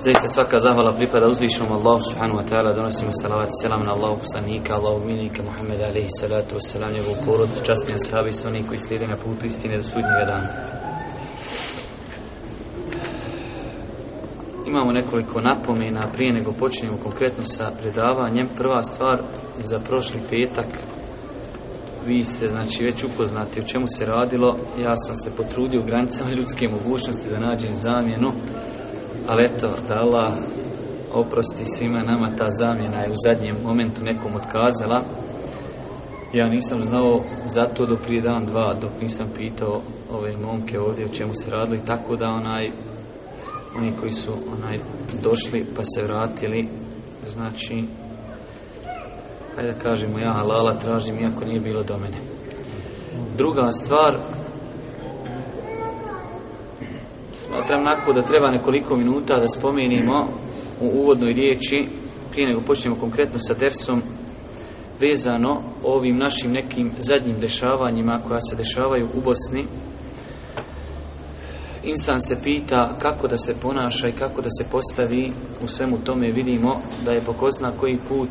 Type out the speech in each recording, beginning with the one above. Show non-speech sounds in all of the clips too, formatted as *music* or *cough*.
Zaista svaka zahvala pripada uzvišenom Allahu subhanahu wa ta'ala donosimo salavat i selam na Allahu poslanika, Allahu milnika Muhammeda alaihi salatu wa salam njegovu porod, sahabi oni koji slijede na putu istine do sudnjega dana. Imamo nekoliko napomena prije nego počinjemo konkretno sa predavanjem. Prva stvar za prošli petak vi ste znači već upoznati o čemu se radilo. Ja sam se potrudio u granicama ljudske mogućnosti da nađem zamjenu ali eto, da Allah oprosti svima nama, ta zamjena je u zadnjem momentu nekom otkazala. Ja nisam znao zato do prije dan, dva, dok nisam pitao ove momke ovdje o čemu se radilo i tako da onaj, oni koji su onaj došli pa se vratili, znači, hajde da kažemo ja halala tražim iako nije bilo do mene. Druga stvar, smatram nakon da treba nekoliko minuta da spomenimo u uvodnoj riječi, prije nego počnemo konkretno sa dersom, vezano ovim našim nekim zadnjim dešavanjima koja se dešavaju u Bosni. Insan se pita kako da se ponaša i kako da se postavi u svemu tome vidimo da je pokozna koji put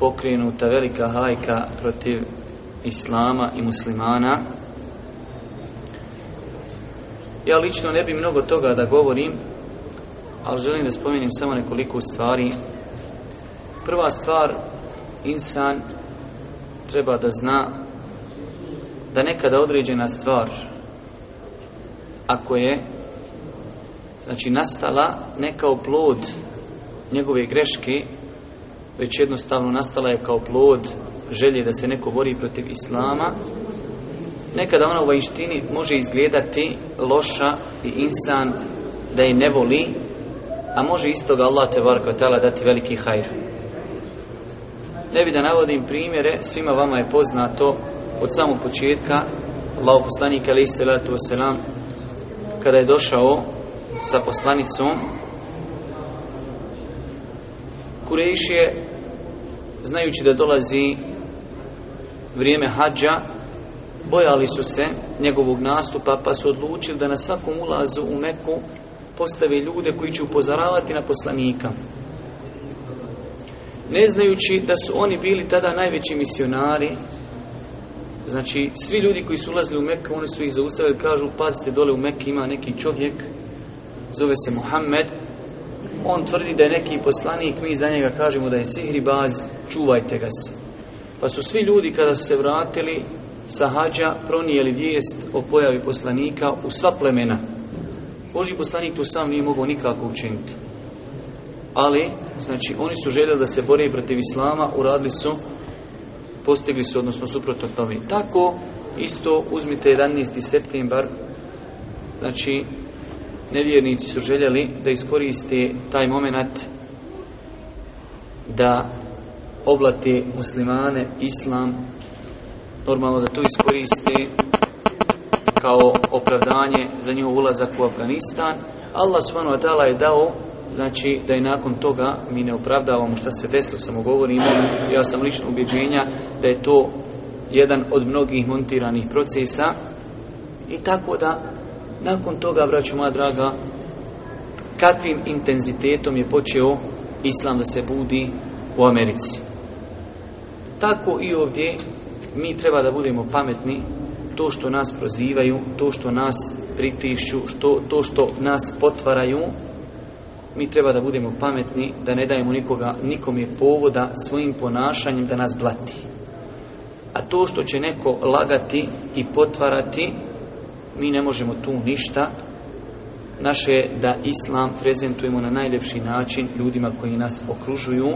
pokrenuta velika hajka protiv islama i muslimana ja lično ne bih mnogo toga da govorim, ali želim da spomenem samo nekoliko stvari. Prva stvar, insan treba da zna da nekada određena stvar, ako je znači nastala ne kao plod njegove greške, već jednostavno nastala je kao plod želje da se neko bori protiv islama, Nekada ona u vajštini može izgledati loša i insan da je ne voli, a može istoga Allah te tela dati veliki hajr. Ne bi da navodim primjere, svima vama je poznato od samog početka Allah poslanik alaih salatu wasalam kada je došao sa poslanicom kurejiš je znajući da dolazi vrijeme hađa Bojali su se njegovog nastupa pa su odlučili da na svakom ulazu u Meku postave ljude koji će upozoravati na poslanika. Ne znajući da su oni bili tada najveći misionari, znači svi ljudi koji su ulazili u Meku, oni su ih zaustavili, kažu pazite dole u Meku ima neki čovjek, zove se Mohamed, on tvrdi da je neki poslanik, mi za njega kažemo da je sihribaz, čuvajte ga se. Pa su svi ljudi kada su se vratili sahađa pronijeli vijest o pojavi poslanika u sva plemena. Boži poslanik tu sam nije mogao nikako učiniti. Ali, znači, oni su željeli da se bore protiv Islama, uradili su, postigli su, odnosno suprotno tome. Tako, isto uzmite 11. septembar, znači, nevjernici su željeli da iskoriste taj moment da oblate muslimane, islam, normalno da to iskoriste kao opravdanje za njihov ulazak u Afganistan. Allah subhanahu je dao znači da i nakon toga mi ne opravdavamo šta se desilo, samo govorimo, ja sam lično ubjeđenja da je to jedan od mnogih montiranih procesa i tako da nakon toga, braću moja draga, kakvim intenzitetom je počeo islam da se budi u Americi. Tako i ovdje mi treba da budemo pametni to što nas prozivaju, to što nas pritišću, što, to što nas potvaraju, mi treba da budemo pametni, da ne dajemo nikoga, nikom je povoda svojim ponašanjem da nas blati. A to što će neko lagati i potvarati, mi ne možemo tu ništa. Naše je da islam prezentujemo na najljepši način ljudima koji nas okružuju.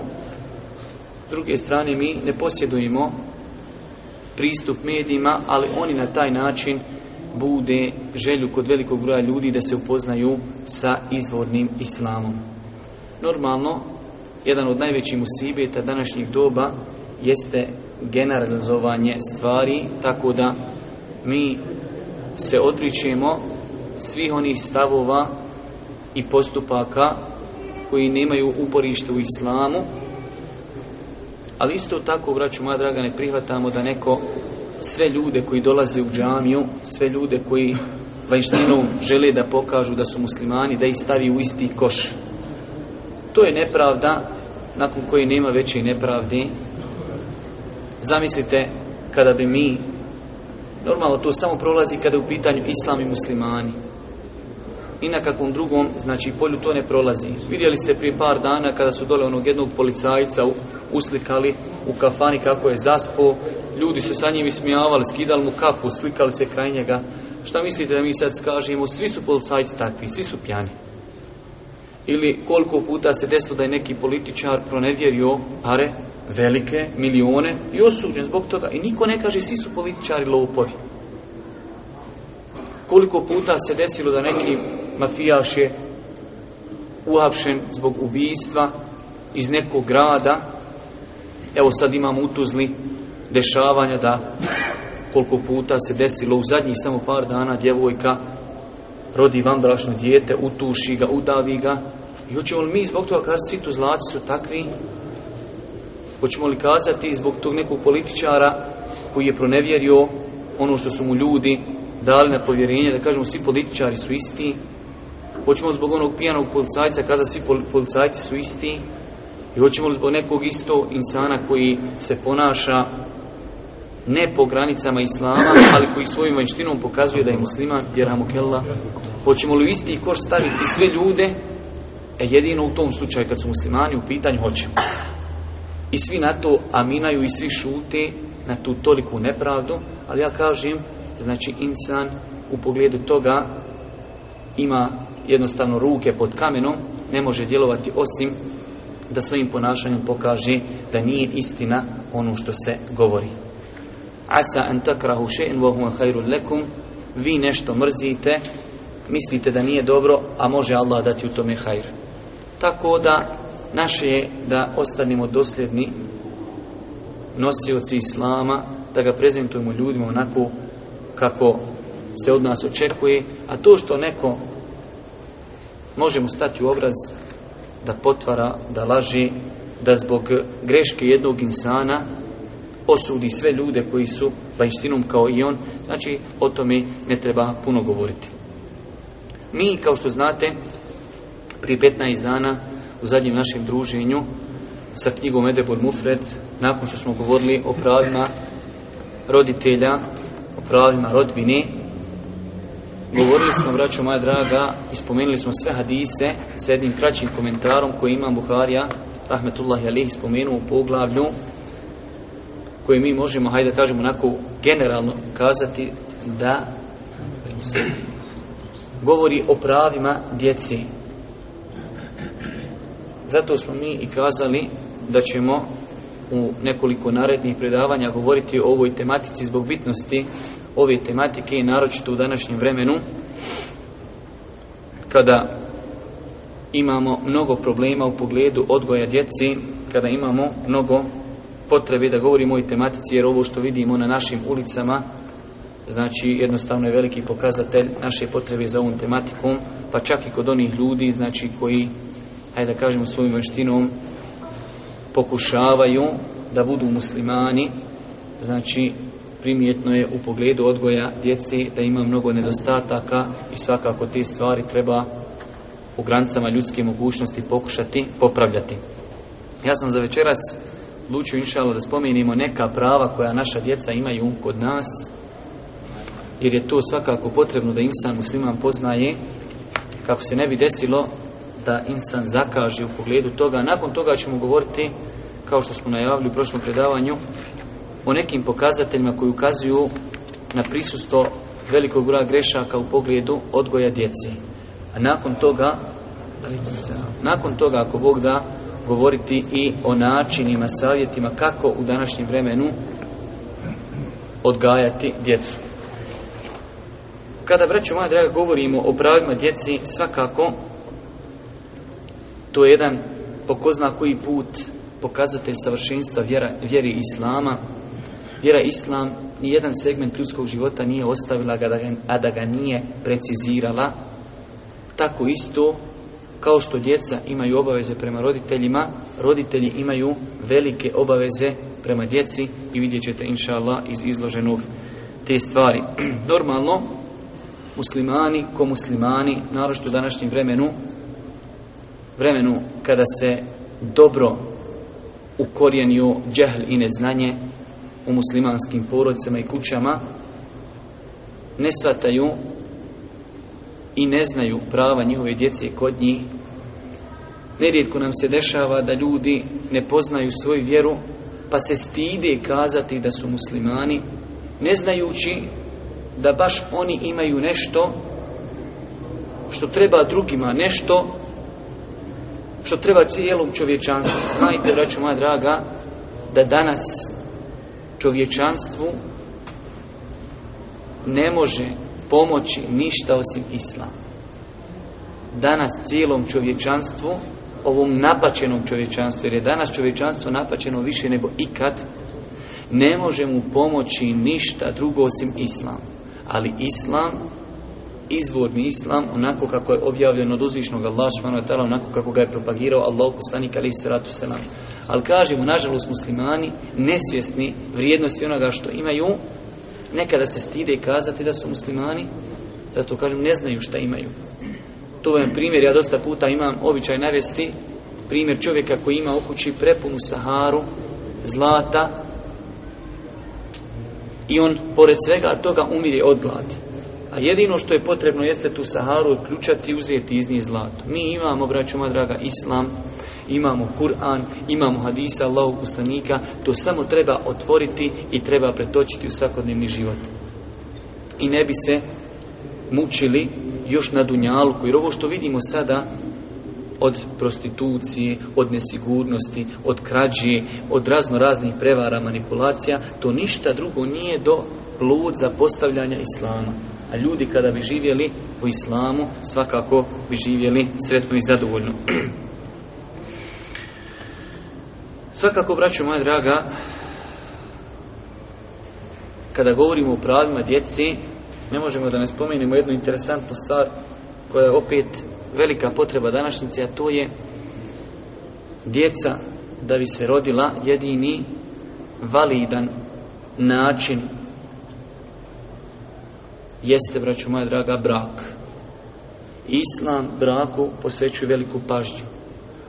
S druge strane, mi ne posjedujemo pristup medijima, ali oni na taj način bude želju kod velikog broja ljudi da se upoznaju sa izvornim islamom. Normalno, jedan od najvećih musibeta današnjih doba jeste generalizovanje stvari, tako da mi se odričemo svih onih stavova i postupaka koji nemaju uporište u islamu ali isto tako, vraću moja draga, ne prihvatamo da neko sve ljude koji dolaze u džamiju, sve ljude koji vanjštinom žele da pokažu da su muslimani, da ih stavi u isti koš. To je nepravda nakon koje nema veće nepravdi. Zamislite kada bi mi, normalno to samo prolazi kada je u pitanju islam i muslimani. I na kakvom drugom, znači polju to ne prolazi. Vidjeli ste prije par dana kada su dole onog jednog policajca u uslikali u kafani kako je zaspo, ljudi su sa njim ismijavali, skidali mu kapu, slikali se kraj njega. Šta mislite da mi sad skažemo, svi su policajci takvi, svi su pjani. Ili koliko puta se desilo da je neki političar pronevjerio pare, velike, milione i osuđen zbog toga. I niko ne kaže svi su političari lopovi. Koliko puta se desilo da neki mafijaš je uhapšen zbog ubijstva iz nekog grada Evo sad imamo utuzli dešavanja da koliko puta se desilo u zadnjih samo par dana djevojka rodi vanbrašno dijete, utuši ga, udavi ga. I hoćemo li mi zbog toga kazati, svi Tuzlaci su takvi, hoćemo li kazati zbog tog nekog političara koji je pronevjerio ono što su mu ljudi dali na povjerenje, da kažemo svi političari su isti, hoćemo zbog onog pijanog policajca kazati svi policajci su isti, i hoćemo li zbog nekog isto insana koji se ponaša ne po granicama islama, ali koji svojim vanjštinom pokazuje da je musliman, jer Amokella, hoćemo li u isti koš staviti sve ljude, e jedino u tom slučaju kad su muslimani u pitanju hoćemo. I svi na to aminaju i svi šute na tu toliku nepravdu, ali ja kažem, znači insan u pogledu toga ima jednostavno ruke pod kamenom, ne može djelovati osim da svojim ponašanjem pokaže da nije istina ono što se govori. Asa an takrahu še'in wa huwa khairul lakum. Vi nešto mrzite, mislite da nije dobro, a može Allah dati u tome hajr. Tako da naše je da ostanemo dosljedni nosioci islama, da ga prezentujemo ljudima onako kako se od nas očekuje, a to što neko možemo stati u obraz da potvara, da laži, da zbog greške jednog insana osudi sve ljude koji su vanjštinom kao i on, znači o tome ne treba puno govoriti. Mi, kao što znate, prije 15 dana u zadnjem našem druženju sa knjigom Edebor Mufred, nakon što smo govorili o pravima roditelja, o pravima rodbine, Govorili smo, braćo moja draga, ispomenuli smo sve hadise s jednim kraćim komentarom koji ima Buharija, rahmetullahi alih, spomenuo u poglavlju koji mi možemo, hajde da kažemo onako, generalno kazati da govori o pravima djeci. Zato smo mi i kazali da ćemo u nekoliko narednih predavanja govoriti o ovoj tematici zbog bitnosti ove tematike i naročito u današnjem vremenu kada imamo mnogo problema u pogledu odgoja djeci, kada imamo mnogo potrebe da govorimo o ovoj tematici jer ovo što vidimo na našim ulicama znači jednostavno je veliki pokazatelj naše potrebe za ovom tematikom pa čak i kod onih ljudi znači koji hajde da kažemo svojim vanštinom pokušavaju da budu muslimani znači primjetno je u pogledu odgoja djeci da ima mnogo nedostataka i svakako te stvari treba u grancama ljudske mogućnosti pokušati popravljati. Ja sam za večeras lučio inšalo da spomenimo neka prava koja naša djeca imaju kod nas jer je to svakako potrebno da insan musliman poznaje kako se ne bi desilo da insan zakaže u pogledu toga. Nakon toga ćemo govoriti kao što smo najavili u prošlom predavanju o nekim pokazateljima koji ukazuju na prisustvo velikog broja grešaka u pogledu odgoja djeci. A nakon toga, nakon toga ako Bog da, govoriti i o načinima, savjetima kako u današnjem vremenu odgajati djecu. Kada, braću moja draga, govorimo o pravima djeci, svakako to je jedan pokozna koji put pokazatelj savršenstva vjera, vjeri Islama, Vjera Islam, ni jedan segment ljudskog života nije ostavila ga, a da ga nije precizirala. Tako isto, kao što djeca imaju obaveze prema roditeljima, roditelji imaju velike obaveze prema djeci i vidjet ćete, inša Allah, iz izloženog te stvari. *clears throat* Normalno, muslimani ko muslimani, naročito u današnjem vremenu, vremenu kada se dobro ukorijenio džehl i neznanje, u muslimanskim porodicama i kućama ne svataju i ne znaju prava njihove djece kod njih. Nerijetko nam se dešava da ljudi ne poznaju svoju vjeru pa se stide kazati da su muslimani ne znajući da baš oni imaju nešto što treba drugima, nešto što treba cijelom čovječanstvu. Znajte, braću moja draga, da danas čovječanstvu ne može pomoći ništa osim islam. Danas cijelom čovječanstvu, ovom napačenom čovječanstvu, jer je danas čovječanstvo napačeno više nego ikad, ne može mu pomoći ništa drugo osim islam. Ali islam izvorni islam onako kako je objavljen od uzvišnog Allah onako kako ga je propagirao Allah poslanik ali ratu selam. Ali kažemo nažalost muslimani nesvjesni vrijednosti onoga što imaju nekada se stide i kazati da su muslimani zato kažem ne znaju šta imaju. To je primjer, ja dosta puta imam običaj navesti primjer čovjeka koji ima u kući prepunu saharu, zlata i on pored svega toga umire od gladi. A jedino što je potrebno jeste tu Saharu i uzeti iz nje zlato. Mi imamo, braću draga, Islam, imamo Kur'an, imamo hadisa Allahog Uslanika, to samo treba otvoriti i treba pretočiti u svakodnevni život. I ne bi se mučili još na dunjalu, jer ovo što vidimo sada od prostitucije, od nesigurnosti, od krađe, od razno raznih prevara, manipulacija, to ništa drugo nije do lud za postavljanja islama a ljudi kada bi živjeli po islamu svakako bi živjeli sretno i zadovoljno. *clears throat* Svakako, braću moja draga, kada govorimo o pravima djeci, ne možemo da ne spomenemo jednu interesantnu stvar koja je opet velika potreba današnjice, a to je djeca da bi se rodila jedini validan način jeste, braću moja draga, brak. Islam braku posvećuje veliku pažnju.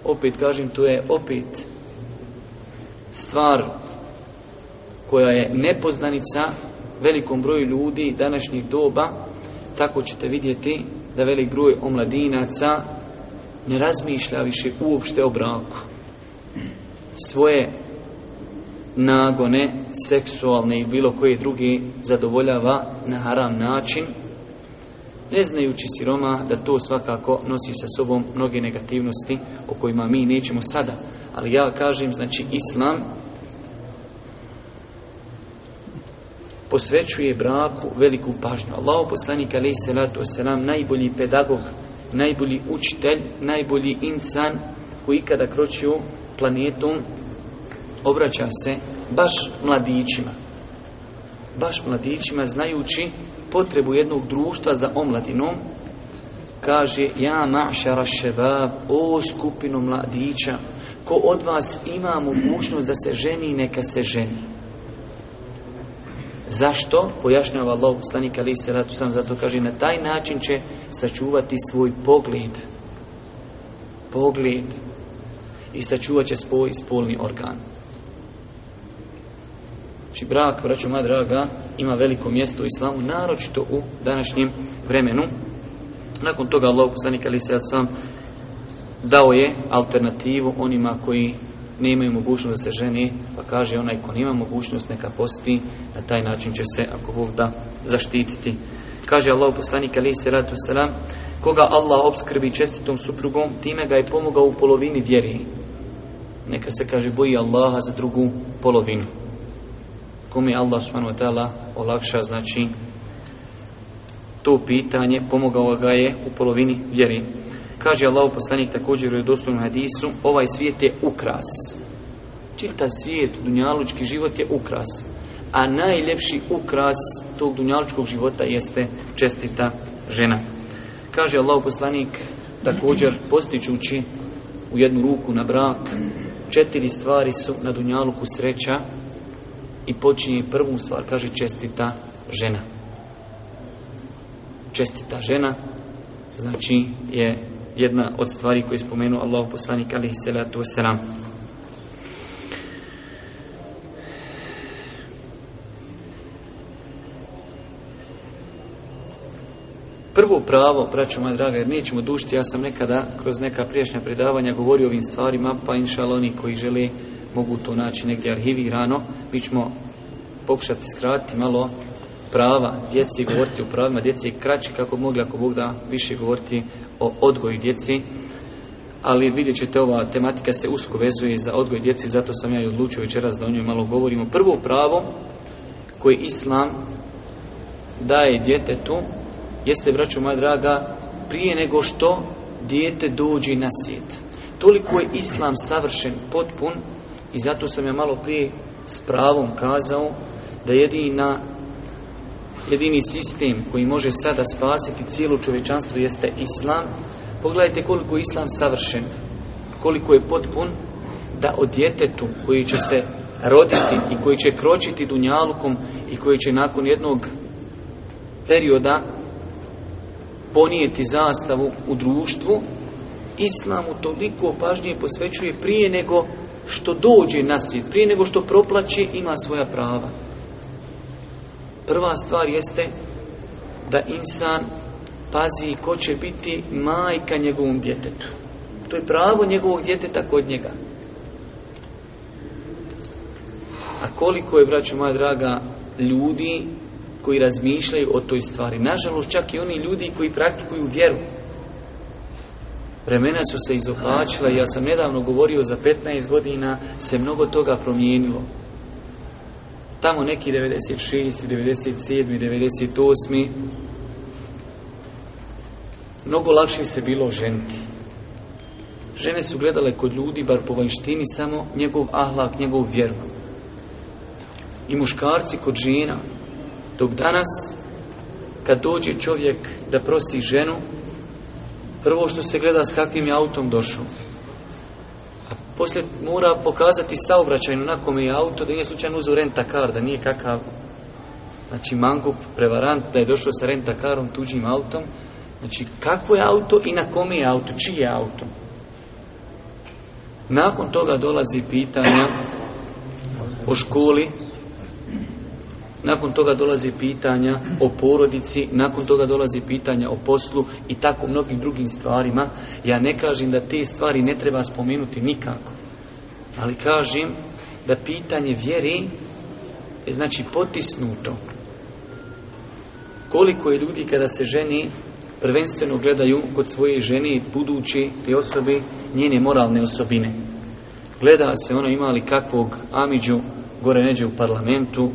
Opet kažem, to je opet stvar koja je nepoznanica velikom broju ljudi današnjih doba, tako ćete vidjeti da velik broj omladinaca ne razmišlja više uopšte o braku. Svoje nagone seksualne i bilo koji drugi zadovoljava na haram način ne znajući siroma da to svakako nosi sa sobom mnoge negativnosti o kojima mi nećemo sada ali ja kažem znači islam posvećuje braku veliku pažnju Allah poslanik alaih salatu wasalam najbolji pedagog najbolji učitelj najbolji insan koji kada kročio planetom obraća se baš mladićima. Baš mladićima znajući potrebu jednog društva za omladinom kaže ja mašara šebab o skupinu mladića ko od vas ima mogućnost da se ženi neka se ženi zašto pojašnjava Allah poslanik ali se ratu sam zato kaže na taj način će sačuvati svoj pogled pogled i sačuvat će svoj spolni organ Znači brak, braćo moja draga, ima veliko mjesto u islamu, naročito u današnjem vremenu. Nakon toga Allah poslanik ali se sam dao je alternativu onima koji ne imaju mogućnost da se ženi, pa kaže onaj ko nema mogućnost neka posti, na taj način će se, ako Bog da, zaštititi. Kaže Allah poslanik ali se ratu koga Allah obskrbi čestitom suprugom, time ga je pomogao u polovini vjeri. Neka se kaže boji Allaha za drugu polovinu kome je Allah subhanahu wa olakša znači to pitanje, pomogao ga je u polovini vjeri. Kaže Allah poslanik također u dostupnom hadisu, ovaj svijet je ukras. Čita svijet, dunjalučki život je ukras. A najljepši ukras tog dunjalučkog života jeste čestita žena. Kaže Allah poslanik također postičući u jednu ruku na brak, četiri stvari su na dunjaluku sreća, i počinje prvu stvar, kaže čestita žena. Čestita žena, znači je jedna od stvari koje je spomenuo Allah poslanik alihi salatu wasalam. Prvo pravo, braćo moja draga, jer nećemo dušiti, ja sam nekada kroz neka priješnja predavanja govorio o ovim stvarima, pa inšal oni koji žele mogu to naći negdje arhivirano, mi ćemo pokušati skratiti malo prava djeci, govoriti o pravima djeci kraći kako mogli, ako Bog da, više govoriti o odgoju djeci. Ali vidjet ćete, ova tematika se usko vezuje za odgoj djeci, zato sam ja i odlučio večeras da o njoj malo govorimo. Prvo pravo koje Islam daje djetetu jeste, braćo moja draga, prije nego što dijete dođe na svijet. Toliko je Islam savršen, potpun, i zato sam ja malo prije s pravom kazao da jedina, jedini sistem koji može sada spasiti cijelo čovječanstvo jeste islam. Pogledajte koliko je islam savršen, koliko je potpun da o djetetu koji će se roditi i koji će kročiti dunjalukom i koji će nakon jednog perioda ponijeti zastavu u društvu, islam u toliko pažnje posvećuje prije nego što dođe na svijet, prije nego što proplaći, ima svoja prava. Prva stvar jeste da insan pazi ko će biti majka njegovom djetetu. To je pravo njegovog djeteta kod njega. A koliko je, braćo moja draga, ljudi koji razmišljaju o toj stvari. Nažalost, čak i oni ljudi koji praktikuju vjeru. Vremena su se izopačila i ja sam nedavno govorio za 15 godina se mnogo toga promijenilo. Tamo neki 96, 97, 98 mnogo lakše se bilo ženti. Žene su gledale kod ljudi, bar po vanjštini, samo njegov ahlak, njegov vjeru. I muškarci kod žena. Dok danas, kad dođe čovjek da prosi ženu, Prvo što se gleda s kakvim je autom došao. A poslije mora pokazati saobraćajno na kome je auto, da nije slučajno uzeo renta kar, da nije kakav znači mangup, prevarant, da je došao sa renta karom, tuđim autom. Znači, kakvo je auto i na kome je auto, čiji je auto. Nakon toga dolazi pitanja o školi, nakon toga dolazi pitanja o porodici, nakon toga dolazi pitanja o poslu i tako mnogim drugim stvarima. Ja ne kažem da te stvari ne treba spomenuti nikako, ali kažem da pitanje vjeri je znači potisnuto. Koliko je ljudi kada se ženi prvenstveno gledaju kod svoje žene budući te osobe njene moralne osobine. Gleda se ono ima li kakvog amiđu gore neđe u parlamentu,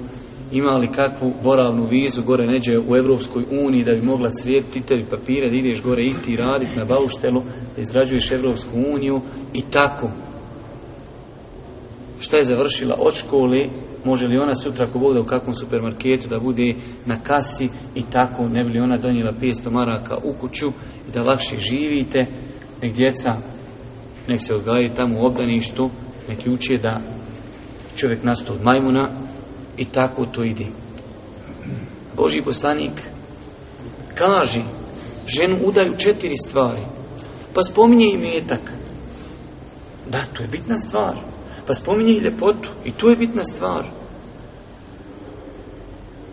ima li kakvu boravnu vizu gore neđe u Europskoj uniji da bi mogla srijediti tebi papire, da ideš gore i ti raditi na bauštelu, da izrađuješ Europsku uniju i tako. Šta je završila od škole, može li ona sutra ako bude u kakvom supermarketu da bude na kasi i tako ne bi li ona donijela 500 maraka u kuću i da lakše živite, nek djeca nek se odgajaju tamo u obdaništu, neki uče da čovjek nastao od majmuna, i tako to ide. Boži poslanik kaže, ženu udaju četiri stvari. Pa spominje i metak. Da, to je bitna stvar. Pa spominje i ljepotu. I to je bitna stvar.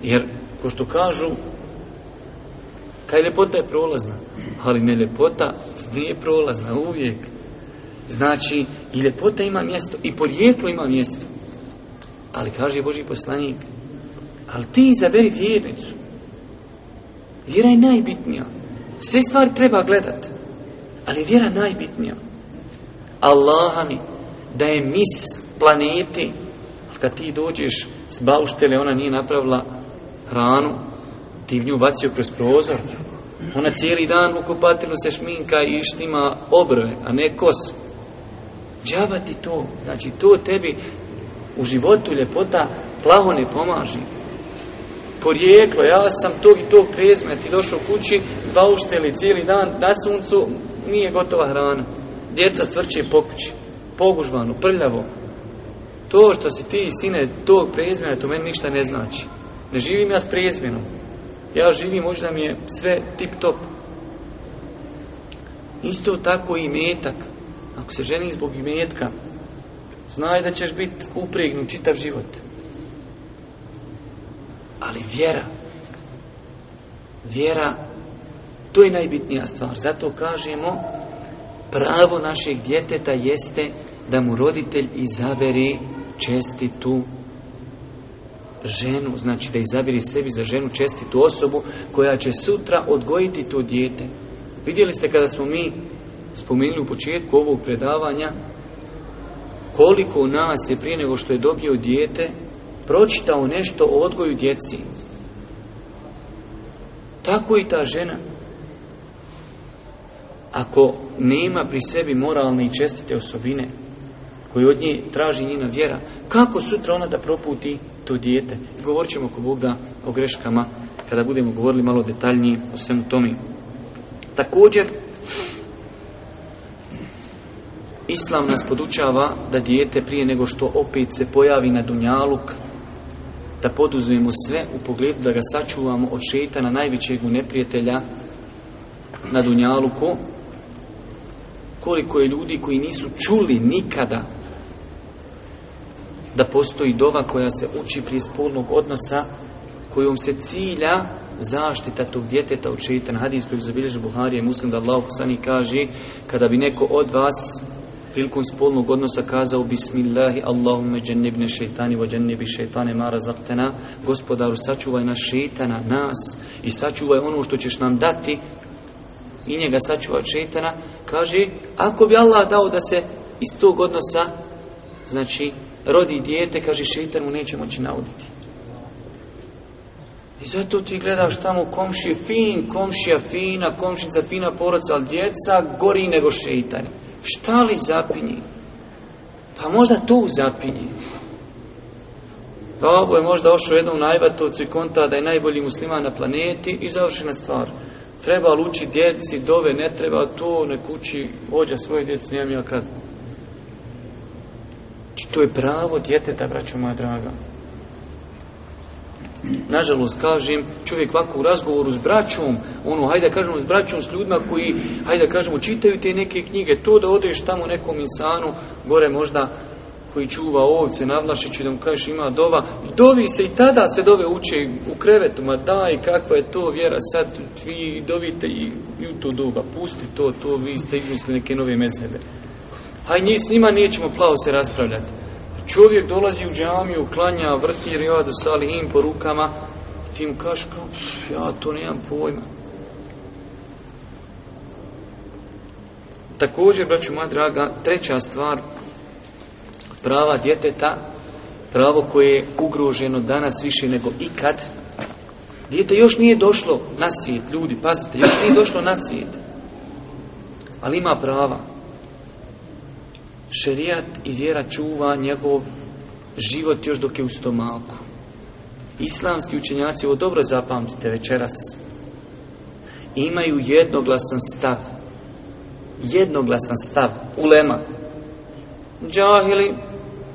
Jer, ko što kažu, kaj ljepota je prolazna. Ali ne ljepota nije prolazna uvijek. Znači, i ljepota ima mjesto, i porijeklo ima mjesto. Ali kaže Boži poslanik, ali ti izaberi vjernicu. Vjera je najbitnija. Sve stvari treba gledat. Ali vjera najbitnija. Allaha mi, da je mis planeti. kad ti dođeš s bauštele, ona nije napravila hranu, ti nju bacio kroz prozor. Ona cijeli dan u kupatilu se šminka i štima obrve, a ne kos. Džaba ti to. Znači, to tebi u životu ljepota plaho ne pomaži. Porijeklo, ja sam tog i tog prezme, ti došao kući, zbaušteli cijeli dan, na suncu, nije gotova hrana. Djeca crče po kući, pogužvano, prljavo. To što si ti, sine, tog prezmena, to meni ništa ne znači. Ne živim ja s prezmenom. Ja živim, možda mi je sve tip top. Isto tako i metak. Ako se ženi zbog imetka, Znaj da ćeš biti upregnut čitav život. Ali vjera, vjera, to je najbitnija stvar. Zato kažemo, pravo našeg djeteta jeste da mu roditelj izabere čestitu ženu, znači da izabiri sebi za ženu čestitu osobu koja će sutra odgojiti to dijete. Vidjeli ste kada smo mi spomenuli u početku ovog predavanja koliko nas je prije nego što je dobio dijete pročitao nešto o odgoju djeci? Tako i ta žena. Ako nema pri sebi moralne i čestite osobine koji od nje traži njena vjera, kako sutra ona da proputi to dijete? govorit ćemo ako Bog o greškama kada budemo govorili malo detaljnije o svemu tome. Također, Islam nas podučava da dijete prije nego što opet se pojavi na dunjaluk, da poduzmemo sve u pogledu da ga sačuvamo od šetana najvećeg neprijatelja na dunjaluku. Koliko je ljudi koji nisu čuli nikada da postoji dova koja se uči prije spolnog odnosa kojom se cilja zaštita tog djeteta od šetana. Hadis koji zabilježi Buharija i Muslim da Allah kaže kada bi neko od vas prilikom spolnog odnosa kazao Bismillahi Allahumme džennibne šeitani wa džennibi šeitane ma razaktena Gospodaru sačuvaj nas šeitana, nas i sačuvaj ono što ćeš nam dati i njega sačuvaj šeitana kaže ako bi Allah dao da se iz tog odnosa znači rodi dijete kaže šeitan mu neće moći nauditi i zato ti gledaš tamo komšije fin, komšija fina, komšica fina poraca ali djeca gori nego šeitani. Šta li zapinji? Pa možda tu zapinji. Babo je možda ošao jednom najvatovcu i konta da je najbolji musliman na planeti i završena stvar. Treba li djeci, dove, ne treba to, ne kući vođa svoje djeci, nijem ja kad. Či to je pravo djeteta, braćo moja draga. Nažalost, kažem, čovjek ovako u razgovoru s braćom, ono, hajde da kažemo s braćom, s ljudima koji, hajde da kažemo, čitaju te neke knjige, to da odeš tamo nekom insanu, gore možda koji čuva ovce, navlašiću da mu kažeš ima dova, dovi se i tada se dove uče u krevetu, ma daj, kakva je to vjera, sad vi dovite i, i u to doba, pusti to, to, vi ste izmislili neke nove mezhebe. Hajde, s njima nećemo plavo se raspravljati. Čovjek dolazi u džamiju, klanja, vrti sali im po rukama, ti mu kažeš kao, ja to nemam pojma. Također, braću moja draga, treća stvar, prava djeteta, pravo koje je ugroženo danas više nego ikad, dijete još nije došlo na svijet, ljudi, pazite, još nije došlo na svijet, ali ima prava šerijat i vjera čuva njegov život još dok je u stomaku. Islamski učenjaci, ovo dobro zapamtite večeras, imaju jednoglasan stav. Jednoglasan stav, ulema. Džahili,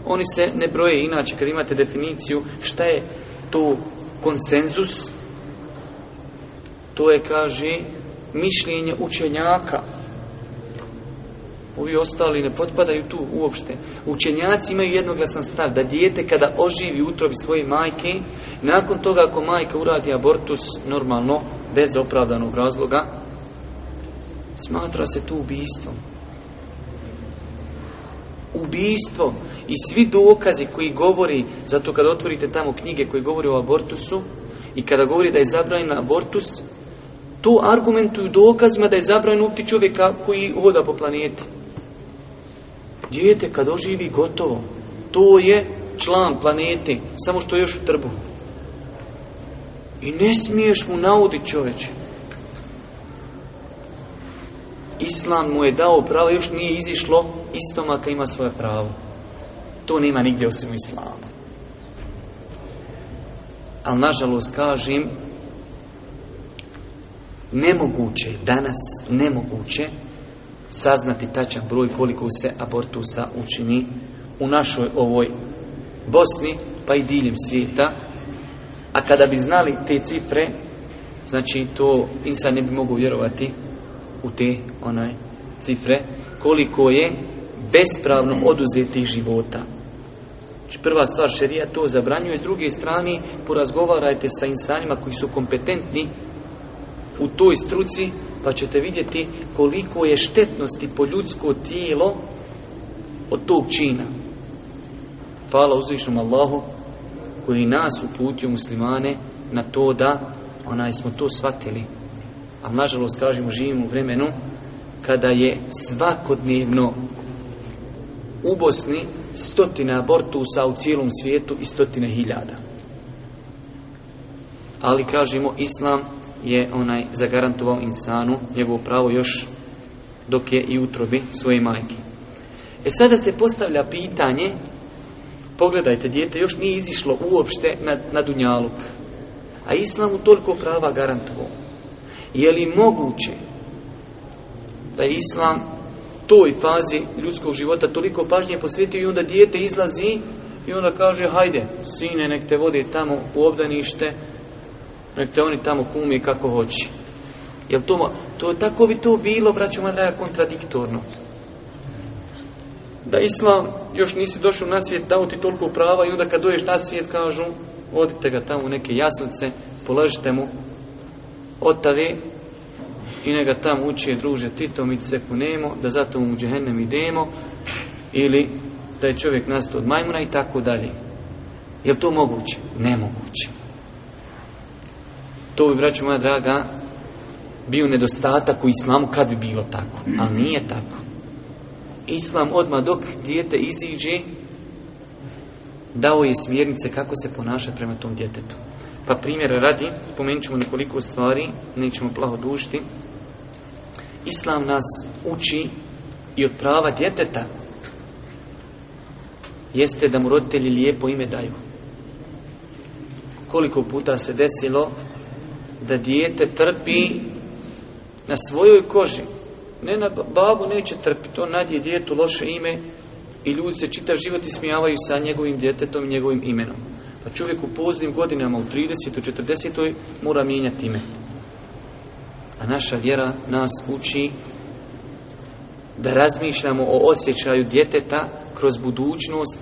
oni se ne broje inače kad imate definiciju šta je to konsenzus, to je, kaže, mišljenje učenjaka Ovi ostali ne potpadaju tu uopšte. Učenjaci imaju jednoglasan stav da dijete kada oživi utrovi svoje majke, nakon toga ako majka uradi abortus normalno, bez opravdanog razloga, smatra se tu ubijstvom. Ubijstvo i svi dokazi koji govori, zato kada otvorite tamo knjige koji govori o abortusu i kada govori da je zabranjen abortus, to argumentuju dokazima da je zabranjen upit čovjeka koji voda po planeti. Dijete kad oživi gotovo, to je član planete, samo što je još u trbu. I ne smiješ mu nauditi čovječe. Islam mu je dao pravo, još nije izišlo iz ima svoje pravo. To nema nigdje osim islama. Ali nažalost kažem, nemoguće, danas nemoguće, saznati tačan broj koliko se abortusa učini u našoj ovoj Bosni pa i diljem svijeta. A kada bi znali te cifre, znači to insan ne bi mogu vjerovati u te onaj cifre koliko je bespravno oduzetih života. Znači, prva stvar šerija to zabranjuje, s druge strane porazgovarajte sa insanima koji su kompetentni u toj struci pa ćete vidjeti koliko je štetnosti po ljudsko tijelo od tog čina. Hvala uzvišnom Allahu koji nas uputio muslimane na to da onaj smo to shvatili. A nažalost kažemo živimo u vremenu kada je svakodnevno u Bosni stotine abortusa u cijelom svijetu i stotine hiljada. Ali kažemo Islam je onaj zagarantovao insanu njegovo pravo još dok je i utrobi svoje majke. E sada se postavlja pitanje, pogledajte, dijete još nije izišlo uopšte na, na Dunjaluk, a Islamu toliko prava garantovao. Je li moguće da je Islam toj fazi ljudskog života toliko pažnje posvetio i onda dijete izlazi i onda kaže, hajde, sine, nek te vode tamo u obdanište, Nek te oni tamo kumi kako hoće. Jel to, to, tako bi to bilo, braćo je kontradiktorno. Da islam, još nisi došao na svijet, dao ti toliko prava i onda kad doješ na svijet kažu, odite ga tamo u neke jasnice, položite mu otave i neka tamo uči druže Tito, mi se punemo, da zato u džehennem idemo ili da je čovjek nastao od majmuna i tako dalje. Je to moguće? Nemoguće. To bi, braću moja draga, bio nedostatak u islamu kad bi bilo tako. Ali nije tako. Islam odmah dok dijete iziđe, dao je smjernice kako se ponašati prema tom djetetu. Pa primjer radi, spomenut ćemo nekoliko stvari, nećemo plaho dušiti. Islam nas uči i od prava djeteta jeste da mu roditelji lijepo ime daju. Koliko puta se desilo da dijete trpi na svojoj koži. Ne na babu neće trpiti, on nadje djetu loše ime i ljudi se čitav život ismijavaju sa njegovim djetetom i njegovim imenom. Pa čovjek u poznim godinama, u 30. u 40. mora mijenjati ime. A naša vjera nas uči da razmišljamo o osjećaju djeteta kroz budućnost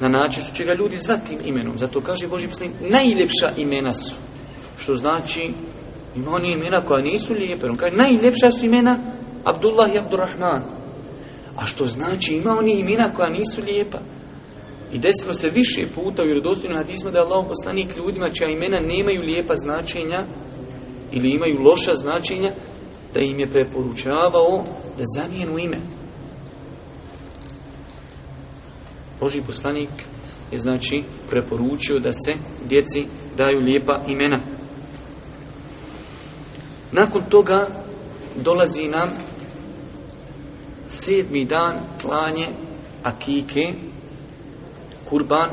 na način što će ga ljudi zvati imenom. Zato kaže Boži poslim, najljepša imena su što znači, ima oni imena koja nisu lijepe. On kaže, najljepša su imena Abdullah i Abdurrahman. A što znači, ima oni imena koja nisu lijepa. I desilo se više puta u vjerodostojnim hadisma da je Allah poslanik ljudima čija imena nemaju lijepa značenja ili imaju loša značenja, da im je preporučavao da zamijenu ime. Boži poslanik je znači preporučio da se djeci daju lijepa imena. Nakon toga dolazi nam sedmi dan klanje akike, kurban,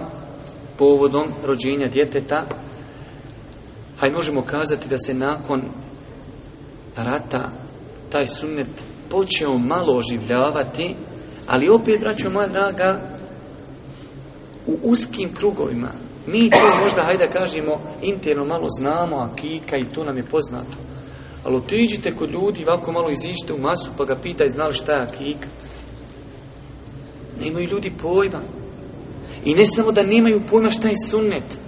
povodom rođenja djeteta. A možemo kazati da se nakon rata taj sunnet počeo malo oživljavati, ali opet, braćo moja draga, u uskim krugovima. Mi to možda, hajde kažemo, interno malo znamo, akika i to nam je poznato. Ali otiđite kod ljudi, ovako malo iziđite u masu, pa ga pitaj znaš šta je akika. Nemaju ljudi pojma. I ne samo da nemaju pojma šta je sunnet,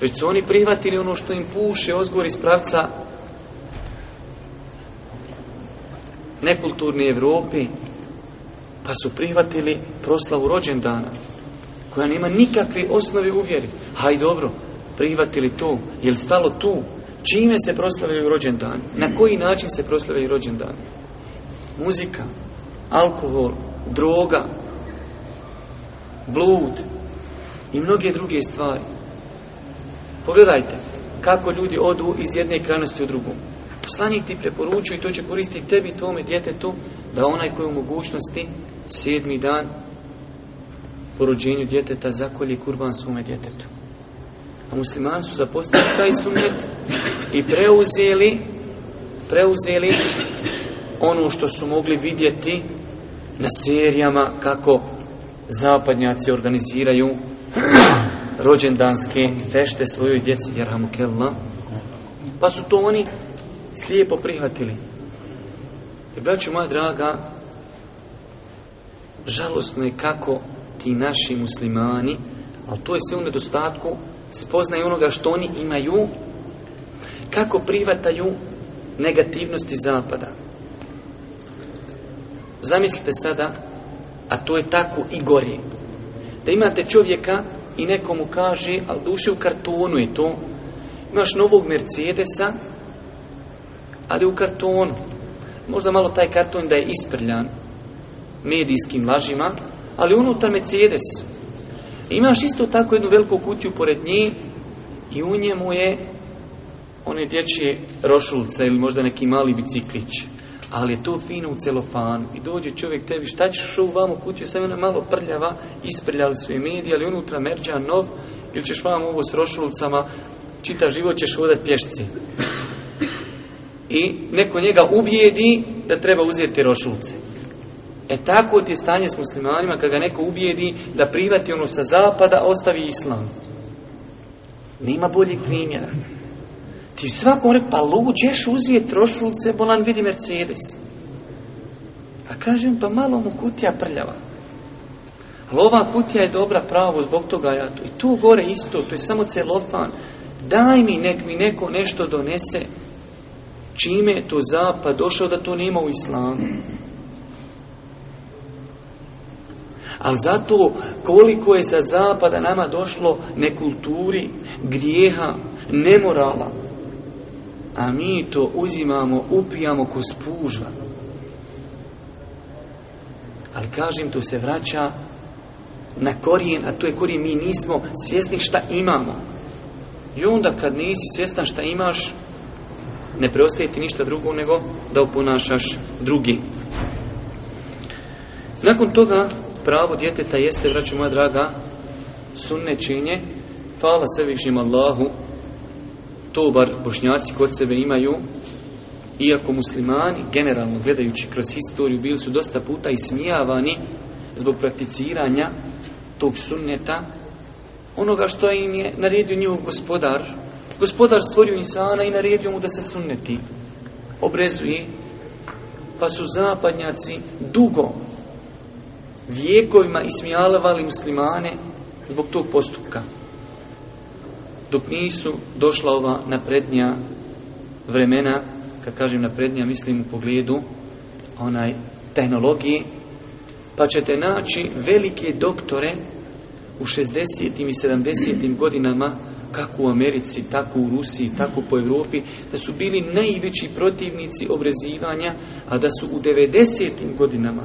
već su oni prihvatili ono što im puše ozgovor iz pravca nekulturne Europi, pa su prihvatili proslavu rođendana, koja nema nikakve osnovi uvjeri. Haj dobro, prihvatili tu. jel stalo tu, Čime se proslavljaju dan, Na koji način se proslavljaju dan? Muzika, alkohol, droga, blud i mnoge druge stvari. Pogledajte kako ljudi odu iz jedne krajnosti u drugu. Poslanik ti preporučuje i to će koristiti tebi, tome djetetu, da onaj koji u mogućnosti sedmi dan po rođenju djeteta zakolje kurban svome djetetu. Pa muslimani su zapostavili taj sunnet i preuzeli preuzeli ono što su mogli vidjeti na serijama kako zapadnjaci organiziraju rođendanske fešte svojoj djeci Jerhamukella pa su to oni slijepo prihvatili i e, braću moja draga žalostno je kako ti naši muslimani ali to je sve u nedostatku spoznaju onoga što oni imaju, kako privataju negativnosti zapada. Zamislite sada, a to je tako i gori, da imate čovjeka i nekomu kaže, ali duši u kartonu je to, imaš novog Mercedesa, ali u kartonu. Možda malo taj karton da je isprljan medijskim lažima, ali unutar Mercedes, Imaš isto tako jednu veliku kutiju pored nje i u njemu je one dječje rošulca ili možda neki mali biciklić. Ali je to fino u celofanu. I dođe čovjek tebi, šta ćeš u vamo kutiju, sam ona malo prljava, isprljali su je medije, ali unutra merđan nov, ili ćeš vam ovo s rošulcama, čita život ćeš vodat pješci. I neko njega ubijedi da treba uzeti rošulce. E tako ti je stanje s muslimanima kada ga neko ubijedi da prihvati ono sa zapada, ostavi islam. Nema boljih primjera. Ti svako rekao, ono, pa luđeš uzije trošulce, bolan vidi Mercedes. A kažem, pa malo mu kutija prljava. Ali kutija je dobra pravo, zbog toga ja to. I tu gore isto, to je samo celofan. Daj mi, nek mi neko nešto donese. Čime je to zapad došao da to nema u islamu? Ali zato koliko je sa zapada nama došlo nekulturi, grijeha, nemorala. A mi to uzimamo, upijamo ko spužva. Ali kažem, tu se vraća na korijen, a to je korijen, mi nismo svjesni šta imamo. I onda kad nisi svjestan šta imaš, ne preostaje ti ništa drugo nego da oponašaš drugi. Nakon toga pravo djeteta jeste, vraću moja draga, sunne činje, hvala svevišnjem Allahu, to bar bošnjaci kod sebe imaju, iako muslimani, generalno gledajući kroz historiju, bili su dosta puta ismijavani zbog prakticiranja tog sunneta, onoga što im je naredio njihov gospodar. Gospodar stvorio insana i naredio mu da se sunneti. Obrezuje, pa su zapadnjaci dugo vijekovima ismijavali muslimane zbog tog postupka. Dok nisu došla ova naprednija vremena, kad kažem naprednija, mislim u pogledu onaj tehnologiji, pa ćete naći velike doktore u 60. i 70. godinama kako u Americi, tako u Rusiji, tako po Europi, da su bili najveći protivnici obrezivanja, a da su u 90. godinama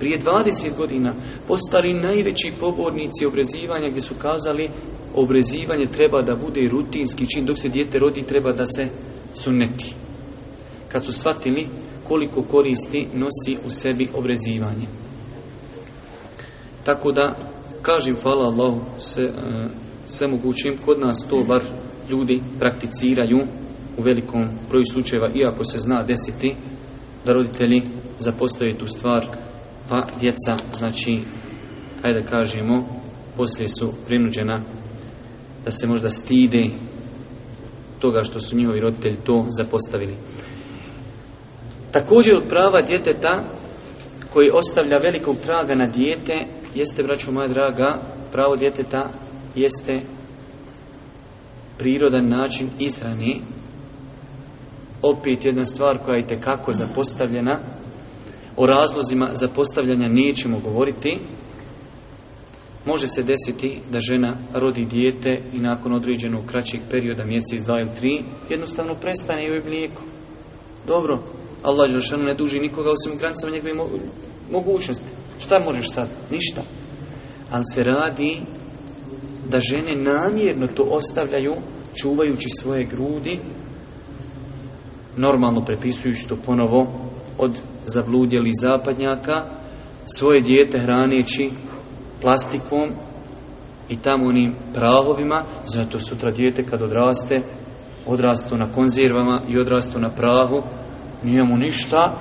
prije 20 godina postali najveći pobornici obrezivanja gdje su kazali obrezivanje treba da bude rutinski čin dok se dijete rodi treba da se suneti. Kad su shvatili koliko koristi nosi u sebi obrezivanje. Tako da kažem hvala Allah, se, e, mogućim kod nas to bar ljudi prakticiraju u velikom broju slučajeva iako se zna desiti da roditelji zapostave tu stvar pa djeca, znači, da kažemo, poslije su prinuđena da se možda stide toga što su njihovi roditelji to zapostavili. Također od prava djeteta koji ostavlja velikog traga na dijete jeste, braćo moja draga, pravo djeteta jeste prirodan način izrani Opet jedna stvar koja je itekako zapostavljena o razlozima za postavljanja nećemo govoriti. Može se desiti da žena rodi dijete i nakon određenog kraćeg perioda mjesec, dva ili tri, jednostavno prestane joj mlijeko. Dobro, Allah Đelšanu ne duži nikoga osim granicama njegove mogućnosti. Šta možeš sad? Ništa. Ali se radi da žene namjerno to ostavljaju čuvajući svoje grudi, normalno prepisujući to ponovo od zabludjeli zapadnjaka svoje dijete hraneći plastikom i tamo onim prahovima, zato sutra dijete kad odraste, odrastu na konzervama i odrastu na prahu, nijemo ništa,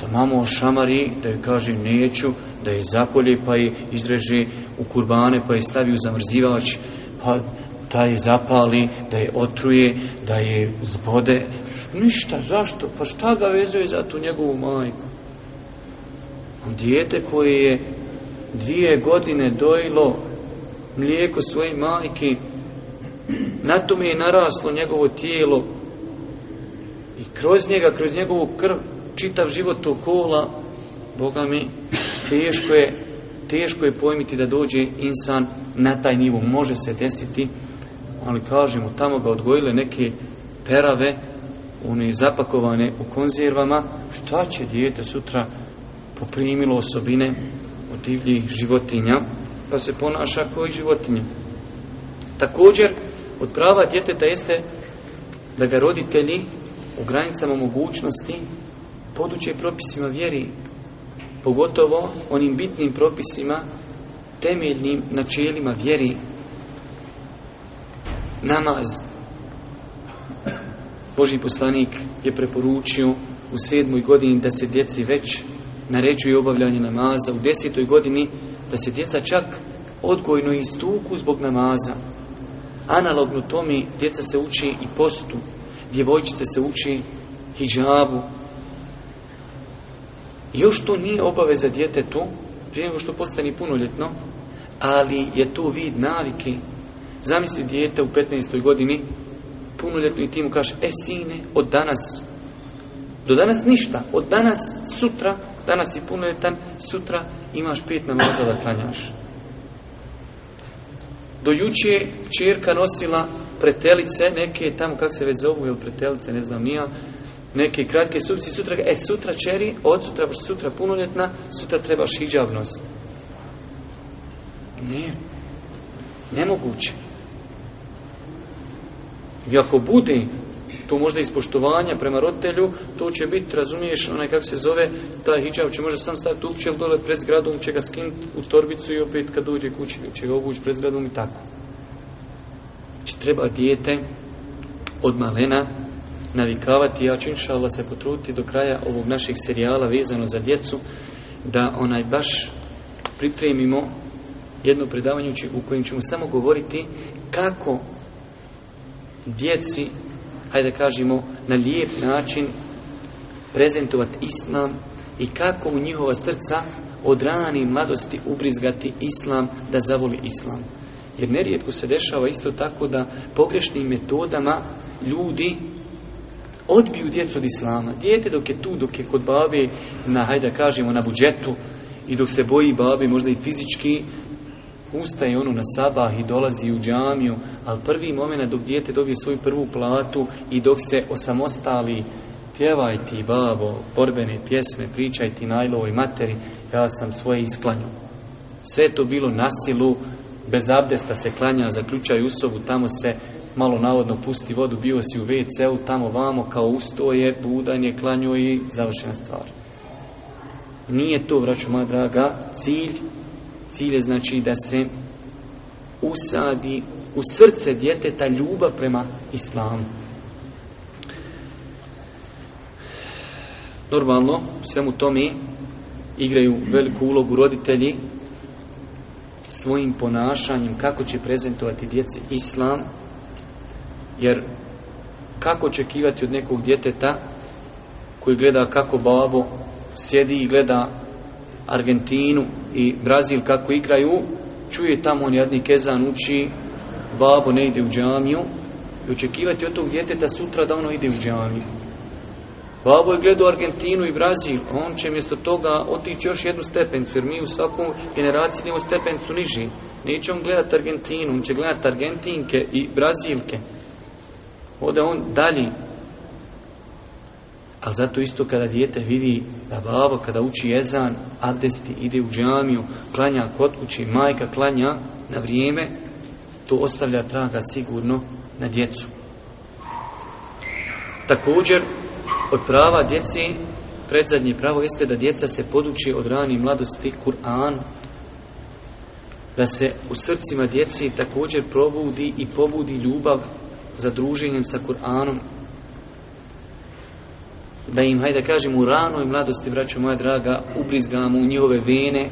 da mamo šamari, da joj kaže neću, da je zakolje pa je izreže u kurbane pa je stavi u zamrzivač, pa da je zapali, da je otruje, da je zbode. Ništa, zašto? Pa šta ga vezuje za tu njegovu majku? Dijete koje je dvije godine dojilo mlijeko svoje majke, na tome je naraslo njegovo tijelo i kroz njega, kroz njegovu krv, čitav život okola, Boga mi, teško je, teško je pojmiti da dođe insan na taj nivu. Može se desiti, ali kažemo, tamo ga odgojile neke perave, one zapakovane u konzervama, šta će dijete sutra poprimilo osobine od divljih životinja, pa se ponaša kao životinja. Također, od prava djeteta jeste da ga roditelji u granicama mogućnosti poduče propisima vjeri, pogotovo onim bitnim propisima, temeljnim načelima vjeri, namaz. Boži poslanik je preporučio u sedmoj godini da se djeci već naređuje obavljanje namaza u desetoj godini, da se djeca čak odgojno istuku zbog namaza. Analogno tome djeca se uči i postu, djevojčice se uči hijabu. Još to nije obaveza djetetu, prije nego što postane punoljetno, ali je to vid navike. Zamisli dijete u 15. godini, punoljetno i ti mu kaže, e sine, od danas, do danas ništa, od danas, sutra, Danas si punoljetan, sutra imaš pet namaza da klanjaš. Do juče čerka nosila pretelice, neke tamo, kako se već zovu, ili pretelice, ne znam, nija, neke kratke supci sutra, e, sutra čeri, od sutra, sutra punoljetna, sutra trebaš hijab nositi. Nije. Nemoguće. I ako bude to možda ispoštovanja prema roditelju, to će biti, razumiješ, onaj kako se zove, taj hijab će možda sam staviti upčel dole pred zgradom, će ga skinuti u torbicu i opet kad dođe kući će ga obući pred zgradom i tako. Znači treba dijete od malena navikavati, ja ću inša se potruditi do kraja ovog naših serijala vezano za djecu, da onaj baš pripremimo jedno predavanje u kojem ćemo samo govoriti kako djeci hajde kažemo, na lijep način prezentovati islam i kako u njihova srca od rani mladosti ubrizgati islam, da zavoli islam. Jer nerijetko se dešava isto tako da pogrešnim metodama ljudi odbiju djecu od islama. Dijete dok je tu, dok je kod babe, na, hajde kažemo, na budžetu i dok se boji babi možda i fizički, ustaje onu na sabah i dolazi u džamiju, ali prvi moment dok dijete dobije svoju prvu platu i dok se osamostali pjevaj ti babo, borbene pjesme, pričaj ti najlovoj materi, ja sam svoje isklanju. Sve to bilo na silu, bez abdesta se klanja, zaključaj sobu, tamo se malo navodno pusti vodu, bio si u WC-u, tamo vamo, kao ustoje, budanje, klanju i završena stvar. Nije to, vraću moja draga, cilj Cilj je znači da se usadi u srce djeteta ljubav prema islamu. Normalno, u svemu tome igraju veliku ulogu roditelji svojim ponašanjem kako će prezentovati djeci islam jer kako očekivati od nekog djeteta koji gleda kako babo sjedi i gleda Argentinu i Brazil kako igraju, čuje tamo on jadni kezan uči, babo ne ide u džamiju i očekivati od tog djeteta sutra da ono ide u džamiju. Babo je gledao Argentinu i Brazil, on će mjesto toga otići još jednu stepencu, jer mi u svakom generaciji idemo stepencu niži. Neće on gledati Argentinu, on će gledati Argentinke i Brazilke. Ode on dalje. Ali zato isto kada dijete vidi da kada uči jezan, abdesti, ide u džamiju, klanja kod kući, majka klanja na vrijeme, to ostavlja traga sigurno na djecu. Također, od prava djeci, predzadnje pravo jeste da djeca se poduči od rani mladosti Kur'an, da se u srcima djeci također probudi i pobudi ljubav za druženjem sa Kur'anom, da im, hajde kažem, u ranoj mladosti, braćo moja draga, ubrizgamo u njihove vene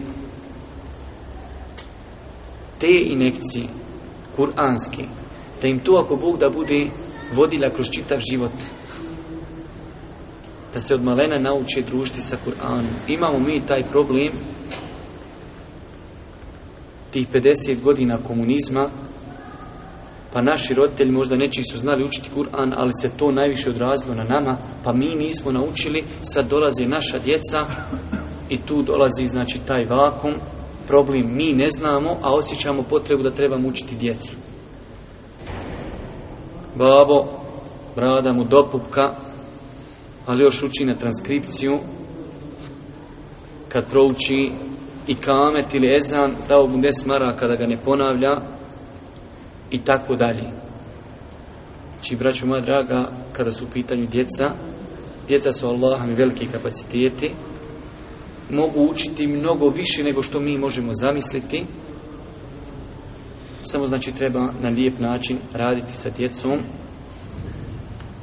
te inekcije, kuranske, da im to ako Bog da bude vodila kroz čitav život, da se od malena nauče sa Kur'anom. Imamo mi taj problem tih 50 godina komunizma pa naši roditelji možda nečiji su znali učiti Kur'an, ali se to najviše odrazilo na nama, pa mi nismo naučili, sad dolaze naša djeca i tu dolazi znači taj vakum, problem mi ne znamo, a osjećamo potrebu da trebamo učiti djecu. Babo, brada mu dopupka, ali još uči na transkripciju, kad prouči i kamet ili ezan, dao mu ne smara kada ga ne ponavlja, i tako dalje. Či, znači, braću moja draga, kada su u pitanju djeca, djeca su Allahom i veliki kapaciteti, mogu učiti mnogo više nego što mi možemo zamisliti, samo znači treba na lijep način raditi sa djecom.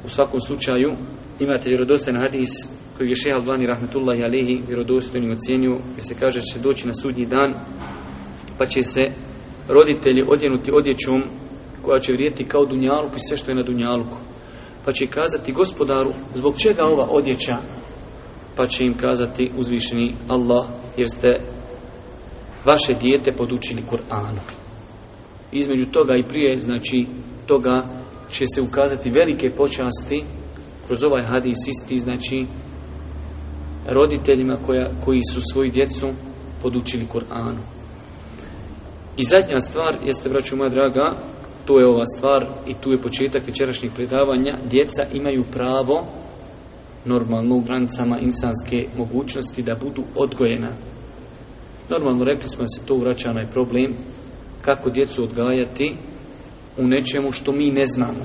U svakom slučaju imate vjerodostan hadis koji je šeha Albani rahmetullahi alihi vjerodostojno ocjenju, gdje se kaže da će doći na sudnji dan pa će se roditelji odjenuti odjećom koja će vrijeti kao dunjaluk i sve što je na dunjaluku. Pa će kazati gospodaru, zbog čega ova odjeća? Pa će im kazati uzvišeni Allah, jer ste vaše dijete podučili Kur'anu. Između toga i prije, znači toga će se ukazati velike počasti kroz ovaj hadis isti, znači roditeljima koja, koji su svoju djecu podučili Kur'anu. I zadnja stvar jeste, braću moja draga, to je ova stvar i tu je početak večerašnjih predavanja. Djeca imaju pravo, normalno u granicama insanske mogućnosti, da budu odgojena. Normalno rekli smo da se to vraća na problem kako djecu odgajati u nečemu što mi ne znamo.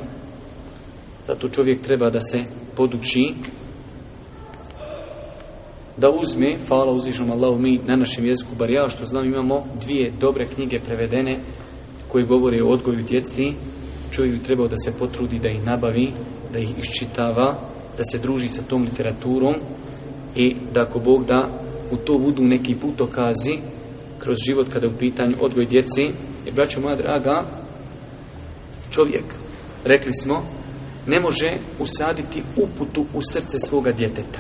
Zato čovjek treba da se poduči da uzme, hvala uzvišnom Allahu mi na našem jeziku, bar ja što znam imamo dvije dobre knjige prevedene koje govore o odgoju djeci, čovjek trebao da se potrudi da ih nabavi, da ih iščitava, da se druži sa tom literaturom i da ako Bog da u to budu neki put okazi kroz život kada je u pitanju odgoj djeci, jer braćo moja draga, čovjek, rekli smo, ne može usaditi uputu u srce svoga djeteta.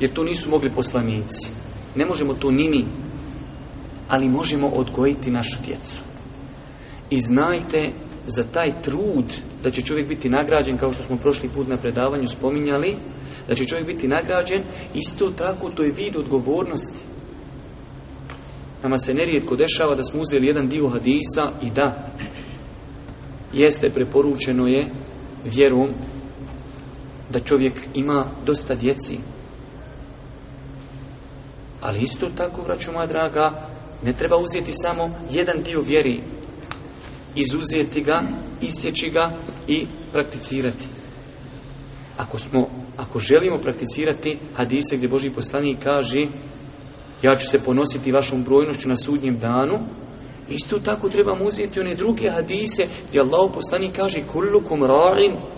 Jer to nisu mogli poslanici. Ne možemo to ni mi. Ali možemo odgojiti našu djecu. I znajte za taj trud da će čovjek biti nagrađen kao što smo prošli put na predavanju spominjali da će čovjek biti nagrađen isto tako to je vid odgovornosti nama se nerijetko dešava da smo uzeli jedan dio hadisa i da jeste preporučeno je vjerom da čovjek ima dosta djeci ali isto tako, braću moja draga, ne treba uzeti samo jedan dio vjeri, izuzeti ga, isjeći ga i prakticirati. Ako, smo, ako želimo prakticirati hadise gdje Boži poslanik kaže ja ću se ponositi vašom brojnošću na sudnjem danu, isto tako trebamo uzeti one druge hadise gdje Allah poslanik kaže kullukum ra'in